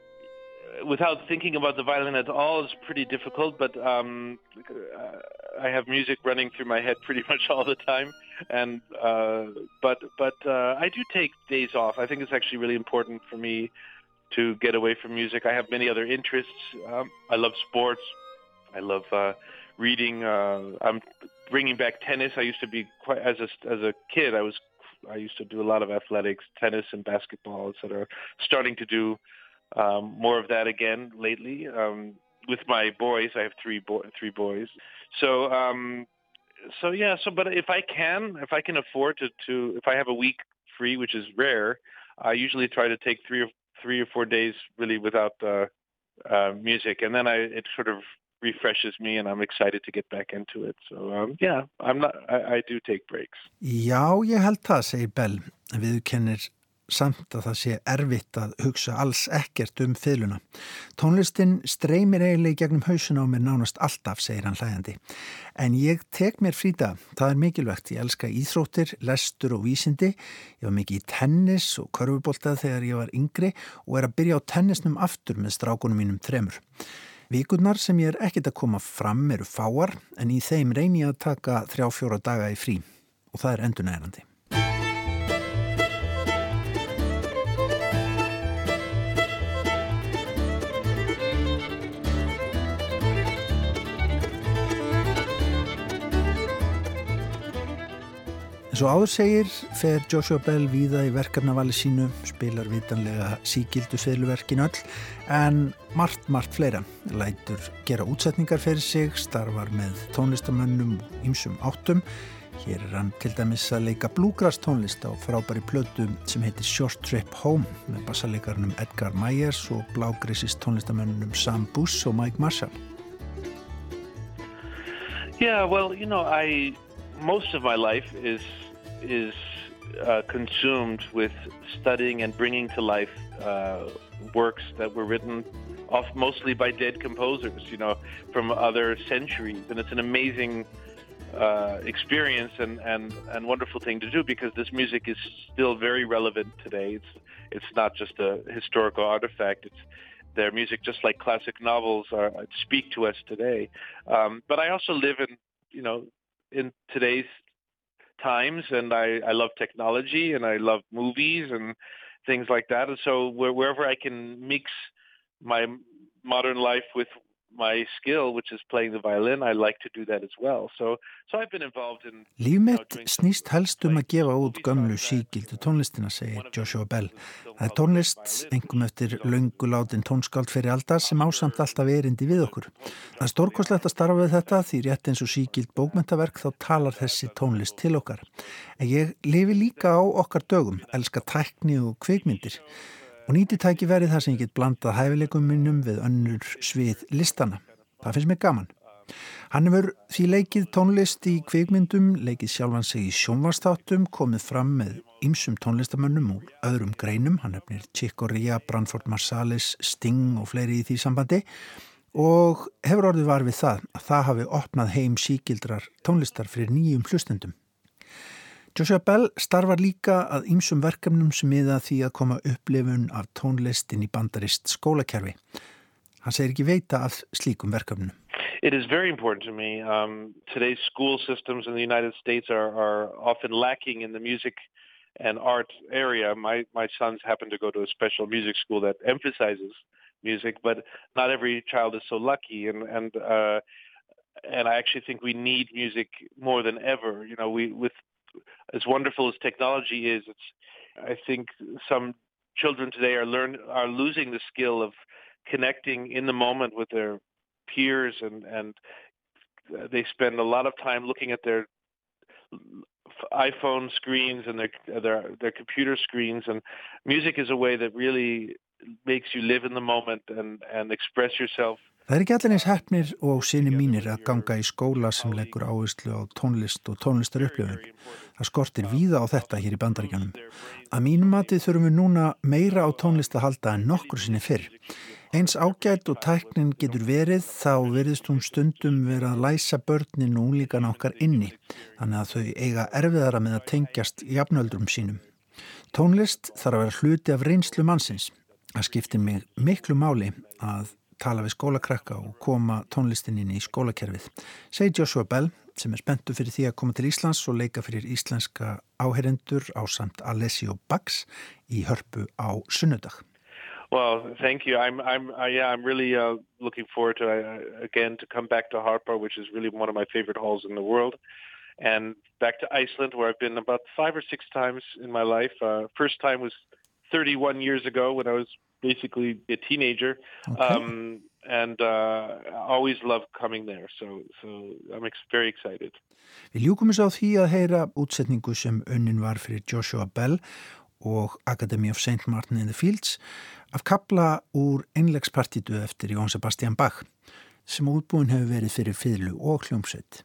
without thinking about the violin at all is pretty difficult, but um, I have music running through my head pretty much all the time. And uh, but but uh, I do take days off. I think it's actually really important for me to get away from music. I have many other interests. Um, I love sports. I love uh, reading. Uh, I'm bringing back tennis. I used to be quite as a as a kid. I was I used to do a lot of athletics, tennis and basketball, etc. Starting to do um, more of that again lately. Um, with my boys, I have three three boys. So um, so yeah. So but if I can, if I can afford to, to if I have a week free, which is rare, I usually try to take three or three or four days really without uh, uh, music, and then I it sort of refreshes me and I'm excited to get back into it. So um, yeah, not, I, I do take breaks. Já, ég held það, segir Bell. Við kennir samt að það sé erfitt að hugsa alls ekkert um fyluna. Tónlistin streymir eiginlega gegnum hausun á mér nánast alltaf, segir hann hlægandi. En ég tek mér fríta, það er mikilvægt. Ég elska íþróttir, lestur og vísindi. Ég var mikið í tennis og körfubóltað þegar ég var yngri og er að byrja á tennisnum aftur með strákunum mínum þremur. Vikurnar sem ég er ekkit að koma fram eru fáar en í þeim reyni ég að taka þrjá fjóra daga í frí og það er endur nærandi. Svo áður segir fer Joshua Bell víða í verkefnavali sínu, spilar vitanlega síkildu sveilverkin öll, en margt, margt fleira. Lætur gera útsetningar fyrir sig, starfar með tónlistamönnum og ýmsum áttum. Hér er hann til dæmis að leika bluegrass tónlist á frábæri plötu sem heitir Short Trip Home með bassalegarnum Edgar Myers og blágrisist tónlistamönnum Sam Buss og Mike Marshall. Yeah, well, you know, I, most of my life is is uh, consumed with studying and bringing to life uh, works that were written off mostly by dead composers, you know, from other centuries, and it's an amazing uh, experience and, and, and wonderful thing to do because this music is still very relevant today. It's it's not just a historical artifact. It's their music, just like classic novels, are speak to us today. Um, but I also live in you know in today's times, and I, I love technology, and I love movies and things like that. And so wherever I can mix my modern life with my skill, which is playing the violin, I like to do that as well. So, so I've been involved in. Líf mitt snýst helst um að gefa út gömlu síkildu tónlistina, segir Joshua Bell. Það er tónlist, engum eftir löngulátin tónskáld fyrir aldar sem ásamt alltaf erindi við okkur. Það er stórkoslegt að starfa við þetta því rétt eins og síkild bókmyndaverk þá talar þessi tónlist til okkar. En ég lifi líka á okkar dögum, elska tækni og kveikmyndir og nýti tæki verið þar sem ég get blandað hæfileikum minnum við önnur svið listana. Það finnst mér gaman. Hann hefur því leikið tónlist í kvikmyndum, leikið sjálfan sig í sjónvastáttum, komið fram með ymsum tónlistamönnum og öðrum greinum, hann hefnir Chick Corea, Branford Marsalis, Sting og fleiri í því sambandi og hefur orðið var við það að það hafi opnað heim síkildrar tónlistar fyrir nýjum hlustendum. Joshua Bell starfar líka að ýmsum verkefnum sem miða því að koma upplifun af tónlistin í bandarist skólakerfi. Hann segir ekki veita af slíkum verkefnum. It is very important to me. Um, today's school systems in the United States are, are often lacking in the music and art area. My, my sons happen to go to a special music school that emphasizes music, but not every child is so lucky. And, and, uh, and I actually think we need music more than ever. You know, we, with as wonderful as technology is, it's I think some children today are learn are losing the skill of connecting in the moment with their peers and and they spend a lot of time looking at their iPhone screens and their their their computer screens and music is a way that really makes you live in the moment and and express yourself Það er ekki allir eins hefnir og sinni mínir að ganga í skóla sem leggur áherslu á tónlist og tónlistar upplifun. Það skortir víða á þetta hér í bandaríkjanum. Að mínum matið þurfum við núna meira á tónlist að halda en nokkur sinni fyrr. Eins ágætt og tæknin getur verið þá verðist hún stundum verið að læsa börnin og úlíkan okkar inni þannig að þau eiga erfiðara með að tengjast jafnöldrum sínum. Tónlist þarf að vera hluti af reynslu mannsins. Það skiptir mig miklu máli að tala við skólakrakka og koma tónlistinni í skólakerfið. Segir Joshua Bell sem er spenntu fyrir því að koma til Íslands og leika fyrir íslenska áherendur á samt Alessio Bax í hörpu á sunnudag. Well, thank you. I'm, I'm, uh, yeah, I'm really uh, looking forward to uh, again to come back to Harpa, which is really one of my favorite halls in the world, and back to Iceland, where I've been about five or six times in my life. Uh, first time was 31 years ago when I was basically a teenager. Okay. Um, and uh, always love coming there, so, so I'm very excited. Við ljúkum þess á því að heyra útsetningu sem önnin var fyrir Joshua Bell og Academy of St. Martin in the Fields af kapla úr einlegspartitu eftir Jón Sebastian Bach sem útbúin hefur verið fyrir fyrlu og hljómsveit.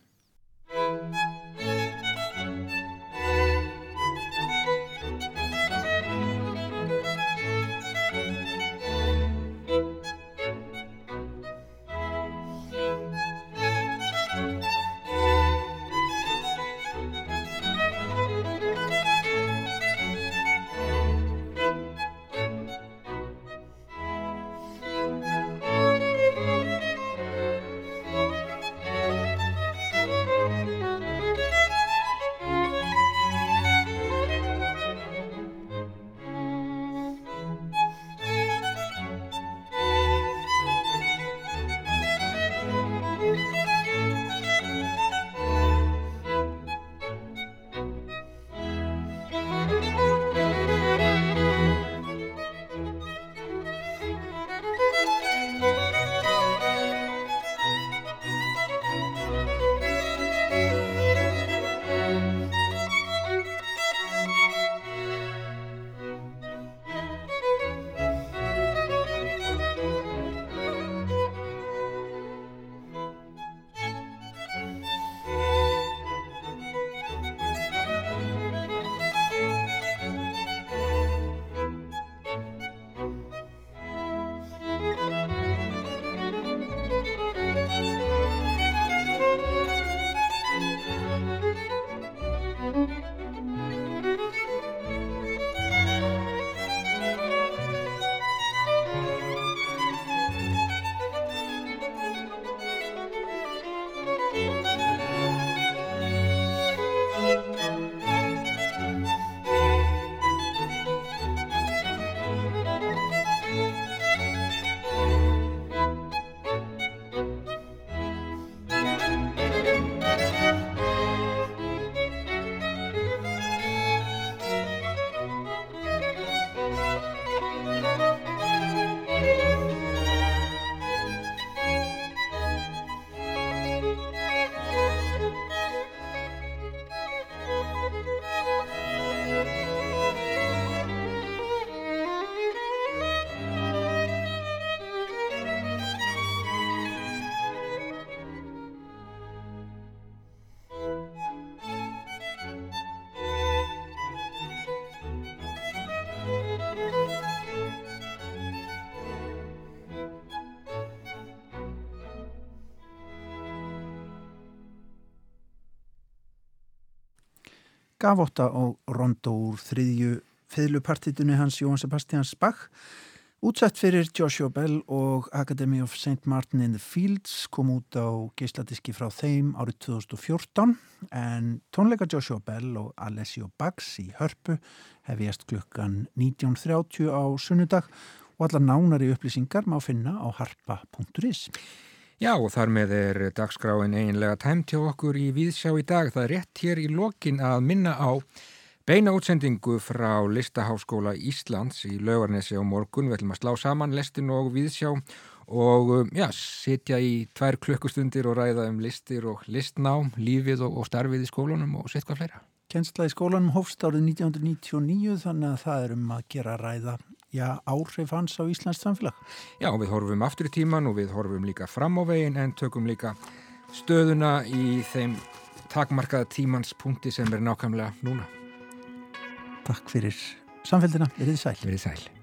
Gavotta og Rondo úr þriðju fiðlupartitunni hans Jón Sebastians Bach útsett fyrir Joshua Bell og Academy of St. Martin in the Fields kom út á geisladiski frá þeim árið 2014 en tónleika Joshua Bell og Alessio Baggs í hörpu hefjast klukkan 19.30 á sunnudag og allar nánari upplýsingar má finna á harpa.is. Já og þar með er dagskráin einlega tæmt hjá okkur í Víðsjá í dag. Það er rétt hér í lokin að minna á beina útsendingu frá Listaháskóla Íslands í laugarnesi á morgun. Við ætlum að slá saman lestin og Víðsjá og já, sitja í tvær klukkustundir og ræða um listir og listnám, lífið og, og starfið í skólunum og sitt hvað fleira. Kjensla í skólanum hófst árið 1999 þannig að það er um að gera ræða já, áhrif hans á Íslands samfélag. Já, við horfum aftur í tíman og við horfum líka fram á veginn en tökum líka stöðuna í þeim takmarkaða tímanspunkti sem er nákvæmlega núna. Takk fyrir samfélgina, verið sæl. Verið sæl.